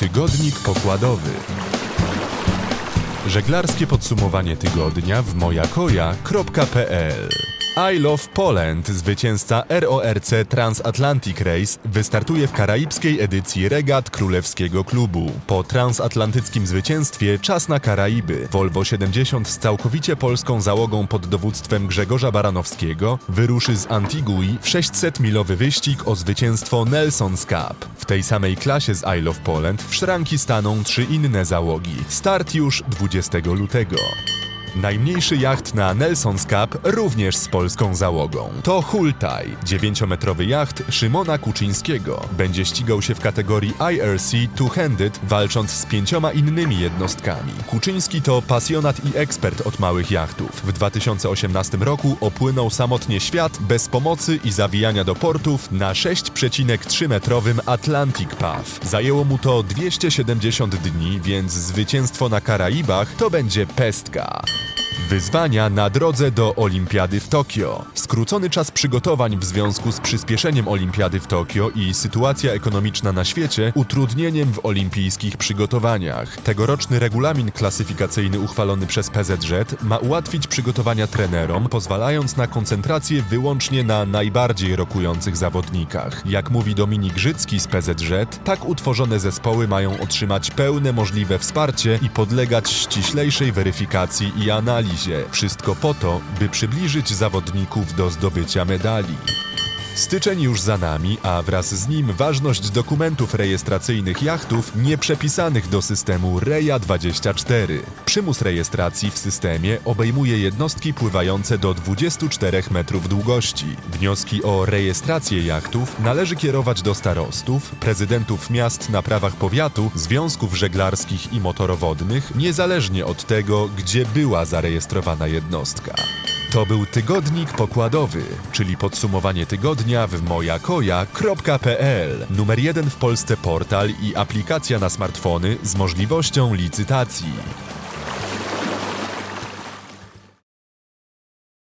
Tygodnik pokładowy. Żeglarskie podsumowanie tygodnia w mojakoja.pl I Love Poland, zwycięzca RORC Transatlantic Race, wystartuje w karaibskiej edycji regat Królewskiego Klubu. Po transatlantyckim zwycięstwie czas na Karaiby. Volvo 70 z całkowicie polską załogą pod dowództwem Grzegorza Baranowskiego wyruszy z Antigui w 600-milowy wyścig o zwycięstwo Nelson's Cup. W tej samej klasie z I Love Poland w szranki staną trzy inne załogi. Start już 20 lutego. Najmniejszy jacht na Nelson's Cup również z polską załogą. To Hultaj, 9-metrowy jacht Szymona Kuczyńskiego. Będzie ścigał się w kategorii IRC Two-Handed, walcząc z pięcioma innymi jednostkami. Kuczyński to pasjonat i ekspert od małych jachtów. W 2018 roku opłynął samotnie świat bez pomocy i zawijania do portów na 6,3-metrowym Atlantic Path. Zajęło mu to 270 dni, więc zwycięstwo na Karaibach to będzie pestka. Wyzwania na drodze do Olimpiady w Tokio. Skrócony czas przygotowań w związku z przyspieszeniem Olimpiady w Tokio i sytuacja ekonomiczna na świecie utrudnieniem w olimpijskich przygotowaniach. Tegoroczny regulamin klasyfikacyjny uchwalony przez PZZ ma ułatwić przygotowania trenerom, pozwalając na koncentrację wyłącznie na najbardziej rokujących zawodnikach. Jak mówi Dominik Życki z PZZ, tak utworzone zespoły mają otrzymać pełne możliwe wsparcie i podlegać ściślejszej weryfikacji i analizie. Wszystko po to, by przybliżyć zawodników do zdobycia medali. Styczeń już za nami, a wraz z nim ważność dokumentów rejestracyjnych jachtów nieprzepisanych do systemu REJA24. Przymus rejestracji w systemie obejmuje jednostki pływające do 24 metrów długości. Wnioski o rejestrację jachtów należy kierować do starostów, prezydentów miast na prawach powiatu, związków żeglarskich i motorowodnych, niezależnie od tego, gdzie była zarejestrowana jednostka. To był tygodnik pokładowy, czyli podsumowanie tygodnia w mojakoja.pl. Numer jeden w Polsce portal i aplikacja na smartfony z możliwością licytacji.